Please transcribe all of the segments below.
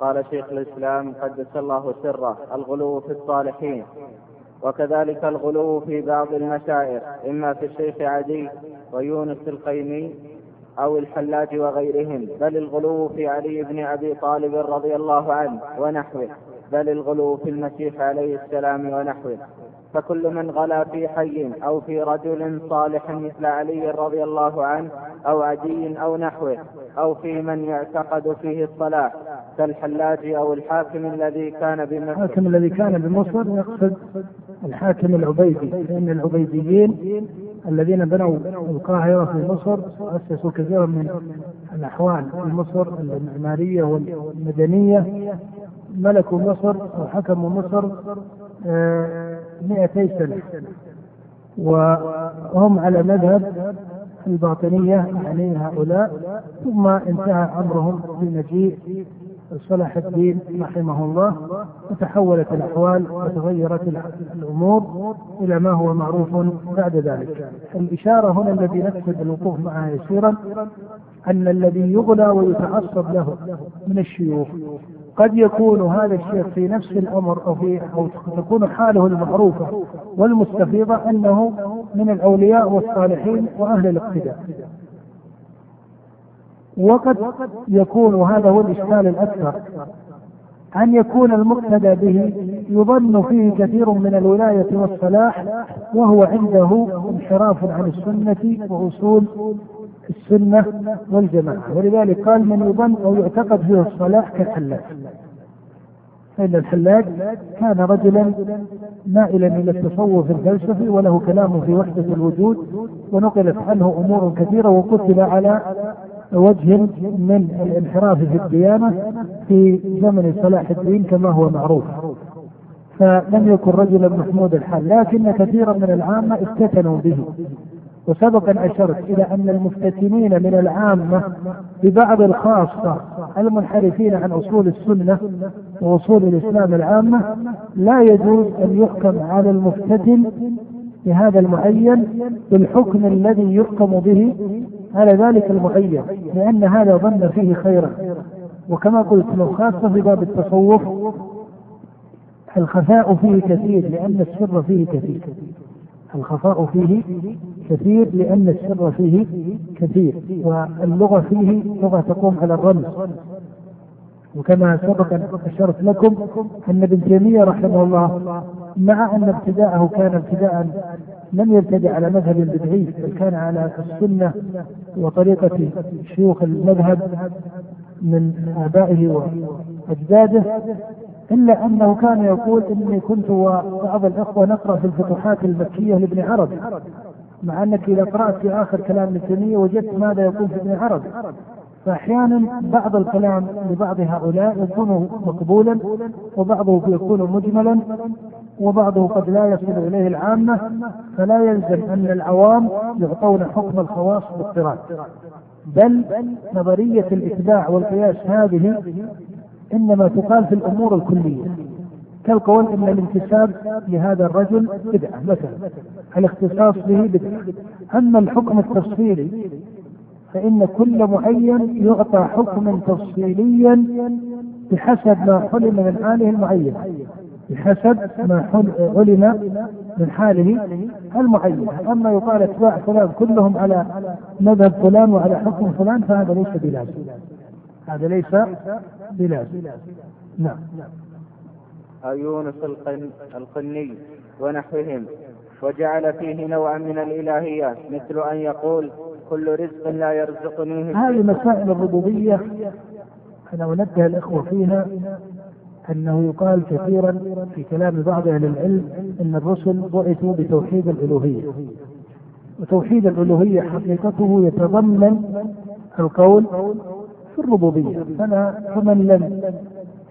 قال شيخ الإسلام قدس الله سره الغلو في الصالحين. وكذلك الغلو في بعض المشايخ إما في الشيخ عدي ويونس القيمي أو الحلاج وغيرهم. بل الغلو في علي بن أبي طالب رضي الله عنه ونحوه. بل الغلو في المسيح عليه السلام ونحوه. فكل من غلا في حي أو في رجل صالح مثل علي رضي الله عنه أو عدي أو نحوه أو في من يعتقد فيه الصلاح كالحلاج أو الحاكم الذي كان بمصر. الحاكم الذي كان بمصر يقصد الحاكم العبيدي لأن العبيديين الذين بنوا القاهرة في مصر أسسوا كثيرا من الأحوال في مصر المعمارية والمدنية. ملكوا مصر وحكموا مصر آه، مئتي سنة. وهم على مذهب الباطنية يعني هؤلاء ثم انتهى أمرهم بمجيء صلاح الدين رحمه الله وتحولت الأحوال وتغيرت الأمور إلى ما هو معروف بعد ذلك الإشارة هنا الذي نقصد الوقوف معها يسيرا أن الذي يغلى ويتعصب له من الشيوخ قد يكون هذا الشيخ في نفس الأمر أو في أو تكون حاله المعروفة والمستفيضة أنه من الأولياء والصالحين وأهل الاقتداء. وقد يكون وهذا هو الإشكال الأكثر. أن يكون المقتدى به يظن فيه كثير من الولاية والصلاح وهو عنده انحراف عن السنة وأصول السنة والجماعة. ولذلك قال من يظن أو يعتقد فيه الصلاح كالحلاج. فإن الحلاج كان رجلا مائلا إلى التصوف الفلسفي وله كلام في وحدة الوجود ونقلت عنه أمور كثيرة وكتب على وجه من الانحراف في الديانة في زمن صلاح الدين كما هو معروف. فلم يكن رجلا محمود الحال لكن كثيرا من العامة افتتنوا به. وسبق أن أشرت إلى أن المفتتنين من العامة ببعض الخاصة المنحرفين عن أصول السنة وأصول الإسلام العامة لا يجوز أن يحكم على المفتتن بهذا المعين بالحكم الذي يحكم به على ذلك المعين لأن هذا ظن فيه خيرا. وكما قلت لو خاصة في باب التصوف الخفاء فيه كثير لأن السر فيه كثير. الخفاء فيه كثير لأن السر فيه كثير. واللغة فيه لغة تقوم على الرمز. وكما سبق أن أشرت لكم أن ابن تيمية رحمه الله مع أن ابتداءه كان ابتداء لم يبتدع على مذهب بدعي بل كان على السنة وطريقة شيوخ المذهب من آبائه وأجداده إلا أنه كان يقول إني كنت وبعض الإخوة نقرأ في الفتوحات المكية لابن عربي مع أنك إذا قرأت في آخر كلام ابن تيمية وجدت ماذا يقول في ابن عربي. فأحيانا بعض الكلام لبعض هؤلاء يكون مقبولا وبعضه يكون مجملا وبعضه قد لا يصل إليه العامة فلا يلزم أن العوام يعطون حكم الخواص باضطراد بل نظرية الإتباع والقياس هذه إنما تقال في الأمور الكلية. كالقول إن الانتساب لهذا الرجل بدعة مثلا الاختصاص به بدعة. أما الحكم التفصيلي فإن كل معين يعطى حكما تفصيليا بحسب ما حلم من حاله المعين بحسب ما علم من حاله المعين أما يقال أتباع فلان كلهم على مذهب فلان وعلى حكم فلان فهذا ليس بلازم. هذا ليس بلازم. نعم. أو يونس القني ونحوهم وجعل فيه نوعا من الإلهيات مثل أن يقول كل رزق لا يرزقنيه هذه مسائل الربوبية. أنا أنبه الإخوة فيها. أنه يقال كثيرا في كلام بعض أهل العلم أن الرسل بعثوا بتوحيد الألوهية. وتوحيد الألوهية حقيقته يتضمن القول في الربوبية. فلا فمن لم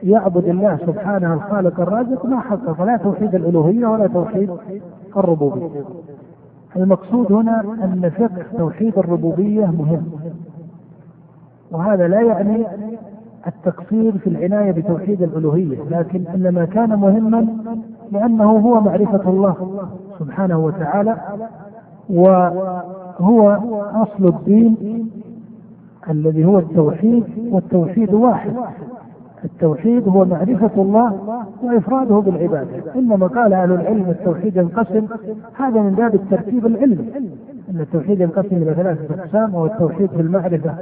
يعبد الله سبحانه الخالق الرازق ما حقق لا توحيد الألوهية ولا توحيد الربوبية. المقصود هنا أن فقه توحيد الربوبية مهم. وهذا لا يعني التقصير في العناية بتوحيد الألوهية لكن إنما كان مهما لأنه هو معرفة الله سبحانه وتعالى وهو أصل الدين الذي هو التوحيد والتوحيد واحد. التوحيد هو معرفة الله وإفراده بالعبادة. إنما قال أهل العلم التوحيد ينقسم هذا من باب الترتيب العلمي. أن التوحيد ينقسم إلى ثلاثة أقسام وهو التوحيد في المعرفة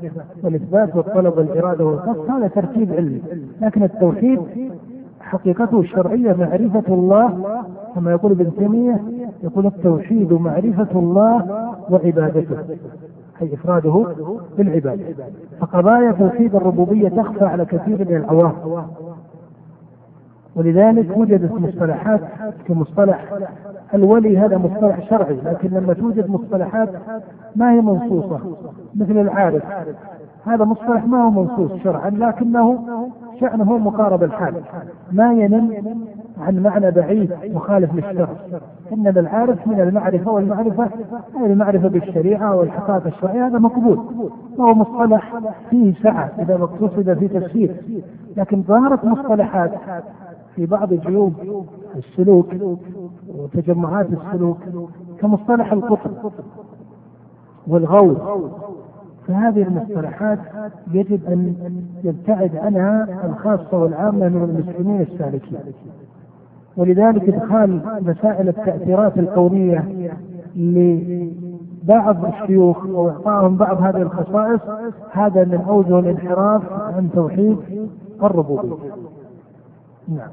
والإثبات والطلب والإرادة والقصد. هذا ترتيب علمي. لكن التوحيد حقيقته الشرعية معرفة الله كما يقول ابن تيمية يقول التوحيد معرفة الله وعبادته أي إفراده بالعبادة. فقضايا توحيد الربوبية تخفى على كثير من العوام. ولذلك وجدت مصطلحات كمصطلح الولي هذا مصطلح شرعي لكن لما توجد مصطلحات ما هي منصوصة مثل العارف. هذا مصطلح ما هو منصوص شرعا لكنه شأنه مقارب الحال. ما ينم عن معنى بعيد مخالف للشرع. إنما العارف من المعرفة والمعرفة أي المعرفة بالشريعة والحقائق الشرعية هذا مقبول. وهو مصطلح فيه سعة إذا اقتصد في تفسير. لكن ظهرت مصطلحات في بعض جيوب السلوك وتجمعات السلوك كمصطلح القطر والغوث فهذه المصطلحات يجب أن يبتعد عنها الخاصة والعامة من المسلمين السالكين. ولذلك إدخال مسائل التأثيرات الكونية لبعض الشيوخ أو اعطائهم بعض هذه الخصائص هذا من أوجه الانحراف عن توحيد الربوبية. نعم.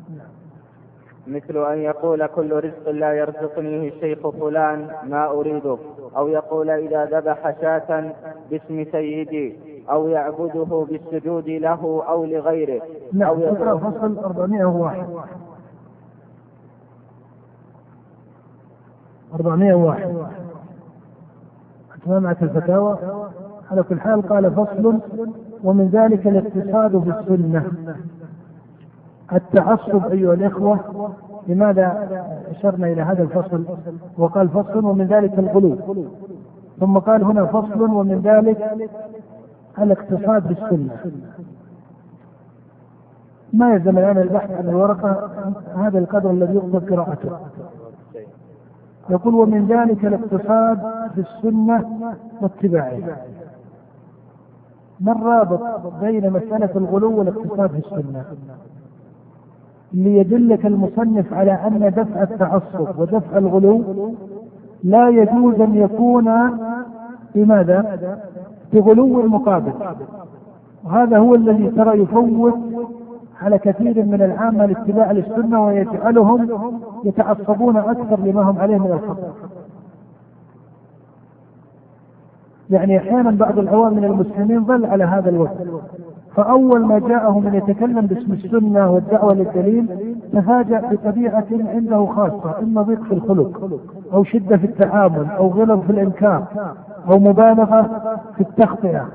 مثل أن يقول كل رزق لا يرزقنيه الشيخ فلان ما أريده أو يقول إذا ذبح شاة باسم سيدي أو يعبده بالسجود له أو لغيره. نعم أو يقول فصل 401 401 أتمامعة الفتاوى؟ على كل حال قال فصل ومن ذلك الاقتصاد بالسنة. التعصب أيها الإخوة لماذا أشرنا إلى هذا الفصل؟ وقال فصل ومن ذلك الغلو. ثم قال هنا فصل ومن ذلك الاقتصاد بالسنة. ما يلزم الآن البحث عن الورقة؟ هذا القدر الذي يقدر قراءته. يقول ومن ذلك الاقتصاد بالسنة واتباعها ما الرابط بين مسألة الغلو والاقتصاد بالسنة؟ ليدلك المصنف على أن دفع التعصب ودفع الغلو لا يجوز أن يكون بماذا؟ بغلو المقابل وهذا هو الذي ترى يفوت على كثير من العامة الاتباع للسنة ويجعلهم يتعصبون أكثر لما هم عليه من الخطأ. يعني أحيانا بعض العوام من المسلمين ظل على هذا الوقت فأول ما جاءه من يتكلم باسم السنة والدعوة للدليل تفاجأ بطبيعة عنده خاصة إما ضيق في الخلق أو شدة في التعامل أو غلظ في الإنكار أو مبالغة في التخطئة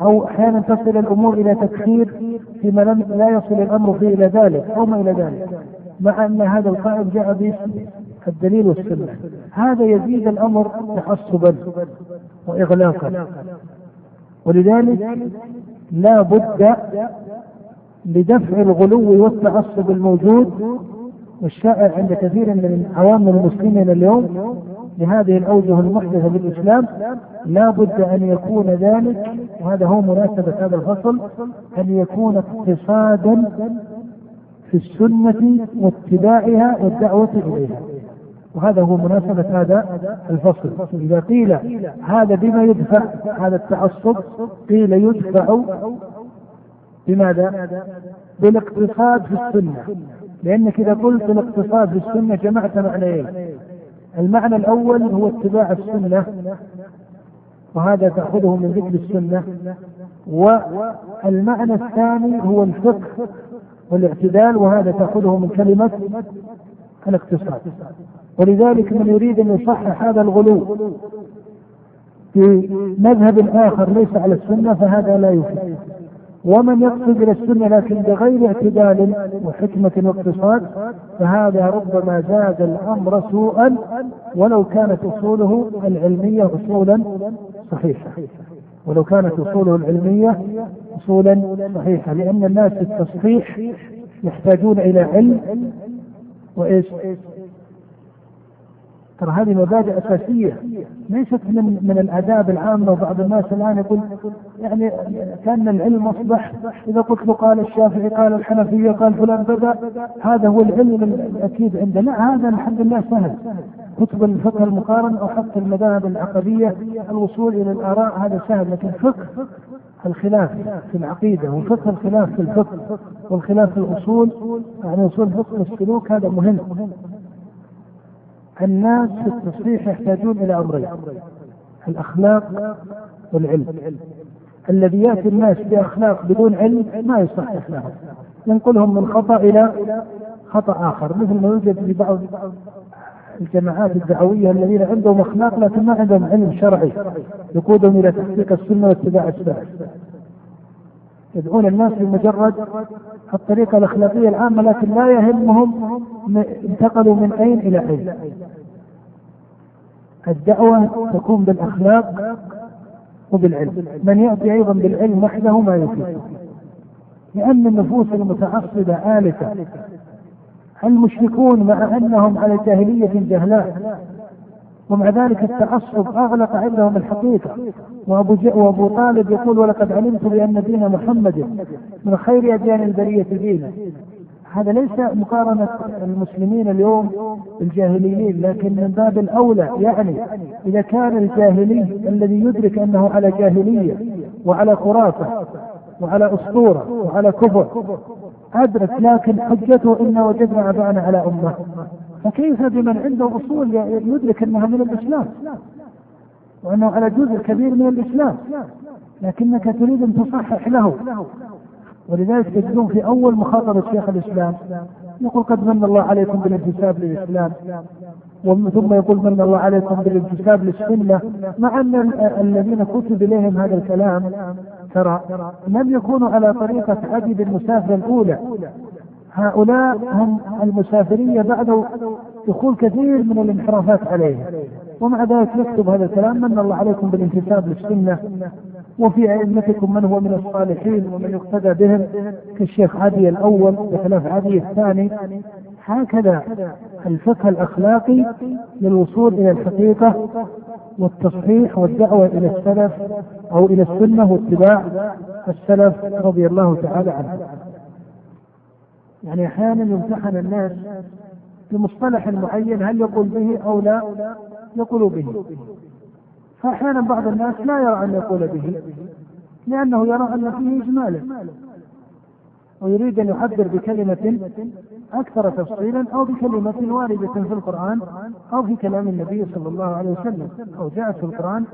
أو أحيانا تصل الأمور إلى تكثير فيما لم لا يصل الأمر فيه إلى ذلك أو ما إلى ذلك مع أن هذا القائد جاء باسم الدليل والسنة. هذا يزيد الأمر تعصبا وإغلاقا. ولذلك لا بد لدفع الغلو والتعصب الموجود والشائع عند كثير من عوام المسلمين اليوم لهذه الأوجه المحدثة بالإسلام. لا بد أن يكون ذلك وهذا هو مناسبة هذا الفصل أن يكون اقتصادا في السنة واتباعها والدعوة إليها. وهذا هو مناسبة هذا الفصل. إذا قيل هذا بما يدفع هذا التعصب قيل يدفع بماذا؟ بالاقتصاد في السنة. لأنك إذا قلت الاقتصاد في السنة جمعت معنيين المعنى الأول هو اتباع السنة وهذا تأخذه من ذكر السنة. والمعنى الثاني هو الفقه والاعتدال وهذا تأخذه من كلمة الاقتصاد. ولذلك من يريد أن يصحح هذا الغلو في مذهب آخر ليس على السنة فهذا لا يفيد. ومن يقصد إلى السنة لكن بغير اعتدال وحكمة واقتصاد فهذا ربما زاد الأمر سوءا ولو كانت أصوله العلمية أصولا صحيحة. ولو كانت أصوله العلمية أصولا صحيحة لأن الناس في التصحيح يحتاجون إلى علم وإيش؟ ترى هذه مبادئ أساسية ليست من من الآداب العامة. وبعض الناس الآن يقول يعني كأن العلم أصبح إذا قلت له قال الشافعي قال الحنفية قال فلان بدأ هذا هو العلم الأكيد عندنا هذا الحمد لله سهل. كتب الفقه المقارن أو حتى المذاهب العقدية الوصول إلى الآراء هذا سهل. لكن فقه الخلاف في العقيدة وفقه الخلاف في الفقه والخلاف في الأصول يعني أصول فقه السلوك هذا مهم. الناس في التصحيح يحتاجون إلى أمرين. الأخلاق والعلم. الذي يأتي الناس بأخلاق بدون علم ما يصحح لهم ينقلهم من خطأ إلى خطأ آخر. مثل ما يوجد في بعض الجماعات الدعوية الذين عندهم أخلاق لكن ما عندهم علم شرعي يقودهم إلى تحقيق السنة واتباع السلف يدعون الناس بمجرد الطريقة الأخلاقية العامة لكن لا يهمهم انتقلوا من أين إلى أين. الدعوة تكون بالأخلاق وبالعلم. من يأتي أيضا بالعلم وحده ما يفيد. لأن النفوس المتعصبة آلفة المشركون مع أنهم على جاهلية جهلاء. ومع ذلك التعصب أغلق عندهم الحقيقة. وأبو وأبو طالب يقول ولقد علمت بأن دين محمد من خير أديان البرية دينا. هذا ليس مقارنة المسلمين اليوم بالجاهليين لكن من باب الأولى يعني إذا كان الجاهلي الذي يدرك أنه على جاهلية وعلى خرافة وعلى أسطورة وعلى كفر أدرك لكن حجته إنا وجدنا أبانا على أمة. فكيف بمن عنده أصول يدرك أنها من الإسلام؟ وأنه على جزء كبير من الإسلام لكنك تريد أن تصحح له. ولذلك تجدون في أول مخاطبة شيخ الإسلام يقول قد من الله عليكم بالانتساب للإسلام ثم يقول من الله عليكم بالانتساب للسنة مع أن الذين كتب إليهم هذا الكلام ترى لم يكونوا على طريقة عدد المسافر الأولى. هؤلاء هم المسافرية بعد دخول كثير من الانحرافات عليهم. ومع ذلك يكتب هذا الكلام. من الله عليكم بالانتساب للسنة. وفي أئمتكم من هو من الصالحين ومن يقتدى بهم كالشيخ عدي الأول بخلاف عدي الثاني. هكذا الفقه الأخلاقي للوصول إلى الحقيقة والتصحيح والدعوة إلى السلف أو إلى السنة واتباع السلف رضي الله تعالى عنه. يعني أحيانا يمتحن الناس بمصطلح معين هل يقول به أو لا؟ يقول به. فأحيانا بعض الناس لا يرى أن يقول به لأنه يرى أن فيه إجمالا ويريد أن يعبر بكلمة أكثر تفصيلا أو بكلمة واردة في القرآن أو في كلام النبي صلى الله عليه وسلم أو جاءت في القرآن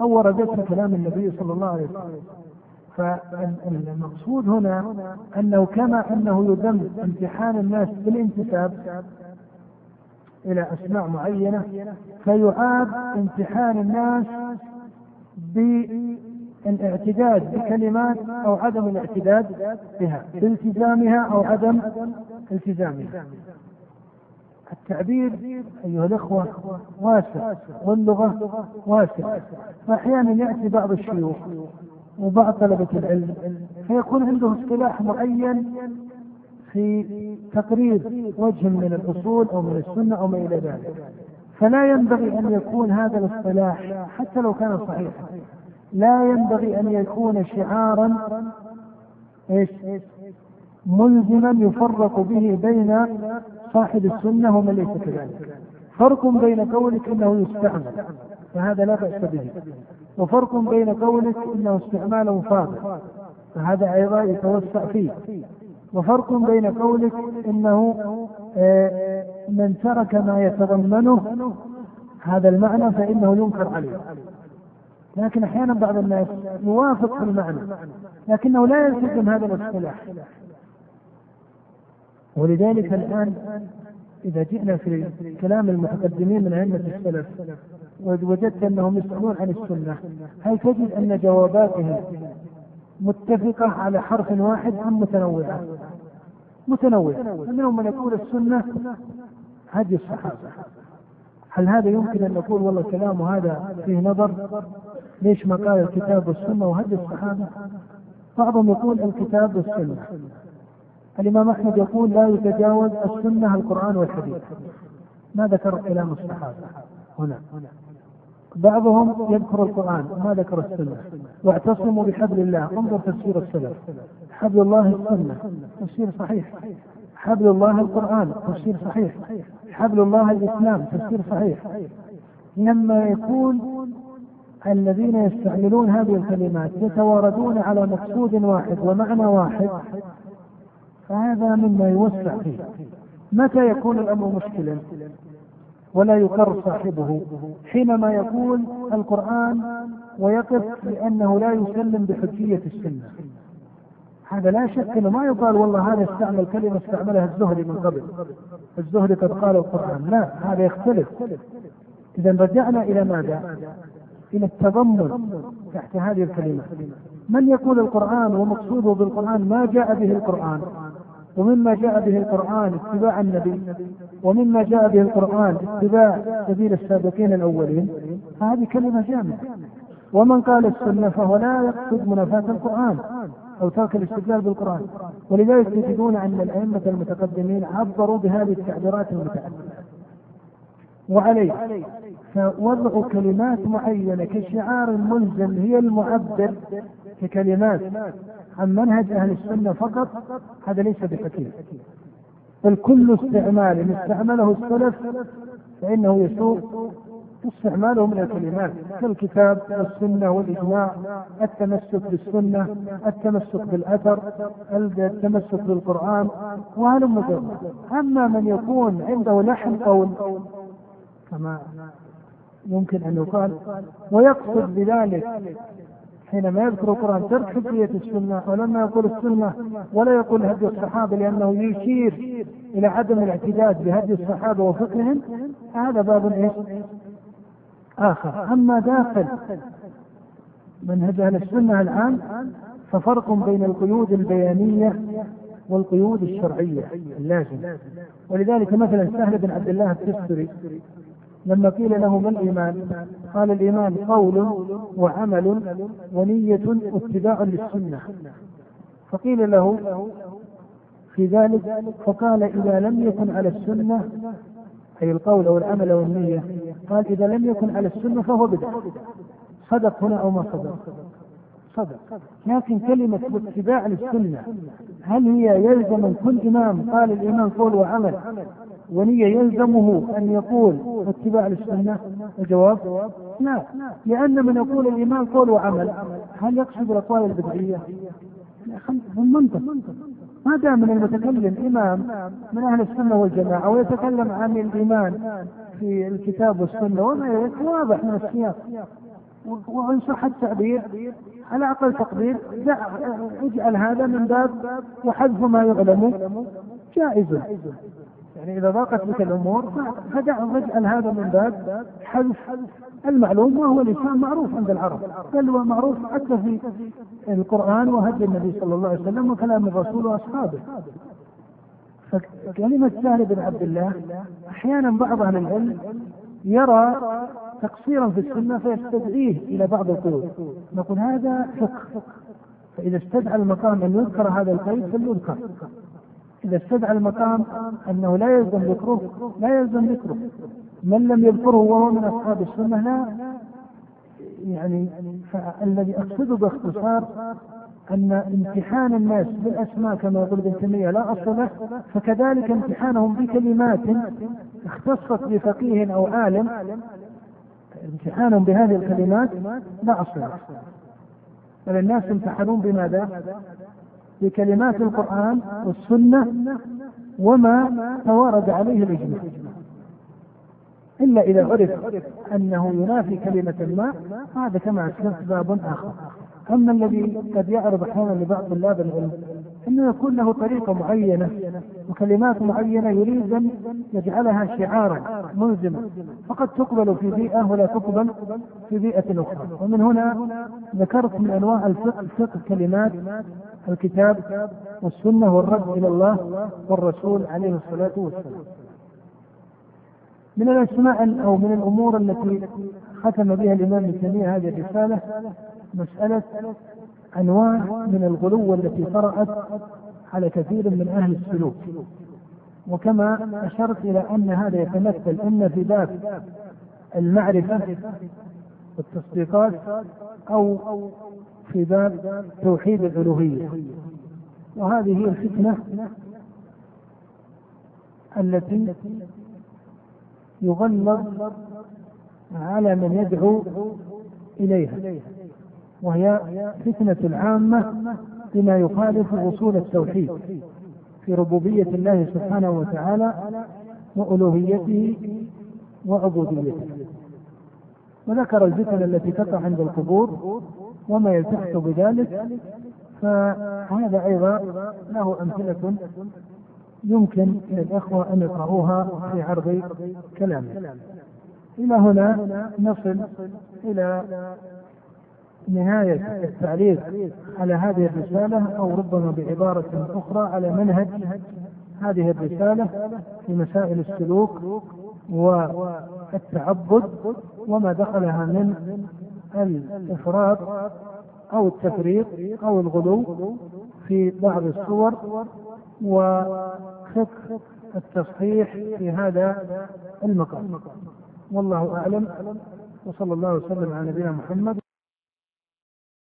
أو وردت في كلام النبي صلى الله عليه وسلم. فالمقصود هنا أنه كما أنه يذم امتحان الناس بالانتساب إلى أسماء معينة فيعاد امتحان الناس بالإعتداد بكلمات أو عدم الاعتداد بها بالتزامها أو عدم التزامها. التعبير أيها الأخوة واسع واللغة واسعة فأحيانا يأتي بعض الشيوخ وبعض طلبة العلم. فيكون عنده اصطلاح معين في تقرير وجه من الأصول أو من السنة أو ما إلى ذلك. فلا ينبغي أن يكون هذا الاصطلاح حتى لو كان صحيحا. لا ينبغي أن يكون شعارا إيش؟ ملزما يفرق به بين صاحب السنة ومن ليس كذلك. فرق بين قولك إنه يستعمل. فهذا لا بأس به. وفرق بين قولك إنه استعماله فاضل. فهذا أيضا يتوسع فيه. وفرق بين قولك إنه آه، من ترك ما يتضمنه هذا المعنى فإنه ينكر عليه. لكن أحيانا بعض الناس يوافق في المعنى لكنه لا يلتزم هذا الاصطلاح. ولذلك الآن إذا جئنا في كلام المتقدمين من أئمة السلف وجدت أنهم يسألون عن السنة. هل تجد أن جواباتهم متفقة على حرف واحد أم متنوعة؟ متنوعة. فمنهم من يقول السنة هدي الصحابة. هل هذا يمكن أن نقول والله كلام هذا فيه نظر؟ ليش ما قال الكتاب والسنة وهدي الصحابة؟ بعضهم يقول الكتاب والسنة. الإمام أحمد يقول لا يتجاوز السنة القرآن والحديث. ما ذكر كلام الصحابة هنا. بعضهم يذكر القرآن وما ذكر السنة. واعتصموا بحبل الله. انظر تفسير السلف. حبل الله السنة. تفسير صحيح. حبل الله القرآن. تفسير صحيح. حبل الله الإسلام. تفسير صحيح. لما يكون الذين يستعملون هذه الكلمات يتواردون على مقصود واحد ومعنى واحد فهذا مما يوسع فيه. متى يكون الأمر مشكلا؟ ولا يقر صاحبه. حينما يقول القرآن ويقف لأنه لا يسلم بحجية السنة. هذا لا شك إنه ما يقال والله هذا استعمل كلمة استعملها الزهري من قبل. الزهري قد قال القرآن. لا هذا يختلف. إذا رجعنا إلى ماذا؟ إلى التضمن تحت هذه الكلمات من يقول القرآن ومقصوده بالقرآن ما جاء به القرآن؟ ومما جاء به القرآن اتباع النبي ومما جاء به القرآن اتباع سبيل السابقين الأولين. فهذه كلمة جامعة. ومن قال السنة فهو لا يقصد منافاة القرآن أو ترك الاستدلال بالقرآن. ولذلك تجدون أن الأئمة المتقدمين عبروا بهذه التعبيرات المتعددة. وعليه فوضع كلمات معينة كشعار ملزم هي المعبر ككلمات عن منهج أهل السنة فقط هذا ليس بحكيم. بل كل استعمال استعمله السلف فإنه يسوء استعماله من الكلمات كالكتاب والسنة والإجماع التمسك بالسنة التمسك بالأثر التمسك بالقرآن وهلم أما من يكون عنده لحن قول كما يمكن أن يقال ويقصد بذلك حينما يذكر القرآن ترك حجية السنة ولما يقول السنة ولا يقول هدي الصحابة لأنه يشير إلى عدم الاعتداد بهدي الصحابة وفقههم هذا باب إيش؟ آخر أما داخل منهج أهل السنة الآن ففرق بين القيود البيانية والقيود الشرعية اللازمة ولذلك مثلا سهل بن عبد الله التستري لما قيل له ما الإيمان؟ قال الإيمان قول وعمل ونية واتباع للسنة. فقيل له في ذلك فقال إذا لم يكن على السنة أي القول أو العمل أو النية قال إذا لم يكن على السنة فهو بدعة. صدق هنا أو ما صدق؟ صدق. لكن كلمة الاتباع للسنة هل هي يلزم كل إمام؟ قال الإيمان قول وعمل. ونية يلزمه أن يقول اتباع للسنة الجواب؟ لا. لأن من يقول الإيمان قول وعمل. هل يقصد الأقوال البدعية؟ من منطق. ما دام من المتكلم إمام من أهل السنة والجماعة ويتكلم عن الإيمان في الكتاب والسنة وما واضح من السياق. وإن صح التعبير على أقل تقدير اجعل هذا من باب وحذف ما يعلم. جائز. يعني إذا ضاقت بك الأمور فدع واجعل هذا من باب حذف المعلوم وهو لسان معروف عند العرب. بل هو معروف حتى في القرآن وهدي النبي صلى الله عليه وسلم وكلام الرسول وأصحابه. فكلمة سهل بن عبد الله أحيانا بعض أهل العلم يرى تقصيرا في السنة فيستدعيه إلى بعض القيود. نقول هذا فقه. فإذا استدعى المقام أن يذكر هذا القيد فليذكر. إذا استدعى المقام أنه لا يلزم ذكره لا يلزم ذكره. من لم يذكره وهو من أصحاب السنة لا. يعني الذي أقصده باختصار أن امتحان الناس بالأسماء كما يقول ابن تيمية لا أصل له فكذلك امتحانهم بكلمات اختصت بفقيه أو عالم امتحانهم بهذه الكلمات لا أصل له. بل الناس يمتحنون بماذا؟ بكلمات القرآن والسنة وما توارد عليه الإجماع. إلا إذا عرف أنه ينافي كلمة ما هذا كما أسلفت باب آخر. أما الذي قد يعرض أحيانا لبعض طلاب العلم أنه يكون له طريقة معينة وكلمات معينة يريد أن يجعلها شعارا ملزما فقد تقبل في بيئة ولا تقبل في بيئة أخرى. ومن هنا ذكرت من أنواع الفقه فقه كلمات الكتاب والسنة والرد إلى الله والرسول عليه الصلاة والسلام. من الأسماء أو من الأمور التي ختم بها الإمام ابن تيمية هذه الرسالة مسألة أنواع من الغلو التي طرأت على كثير من أهل السلوك. وكما أشرت إلى أن هذا يتمثل إما في باب المعرفة والتصديقات أو في باب توحيد الألوهية. وهذه هي الفتنة التي يغلظ على من يدعو إليها. وهي فتنة العامة بما يخالف أصول التوحيد في ربوبية الله سبحانه وتعالى وألوهيته وعبوديته. وذكر الفتن التي تقع عند القبور وما يلتحق بذلك فهذا أيضا له أمثلة يمكن للإخوة أن يقرأوها في عرض كلامه. إلى هنا نصل إلى نهاية التعليق على هذه الرسالة أو ربما بعبارة أخرى على منهج هذه الرسالة في مسائل السلوك والتعبد وما دخلها من الإفراط أو التفريط أو الغلو في بعض الصور وفقه التصحيح في هذا المقام. والله أعلم. وصلى الله وسلم على نبينا محمد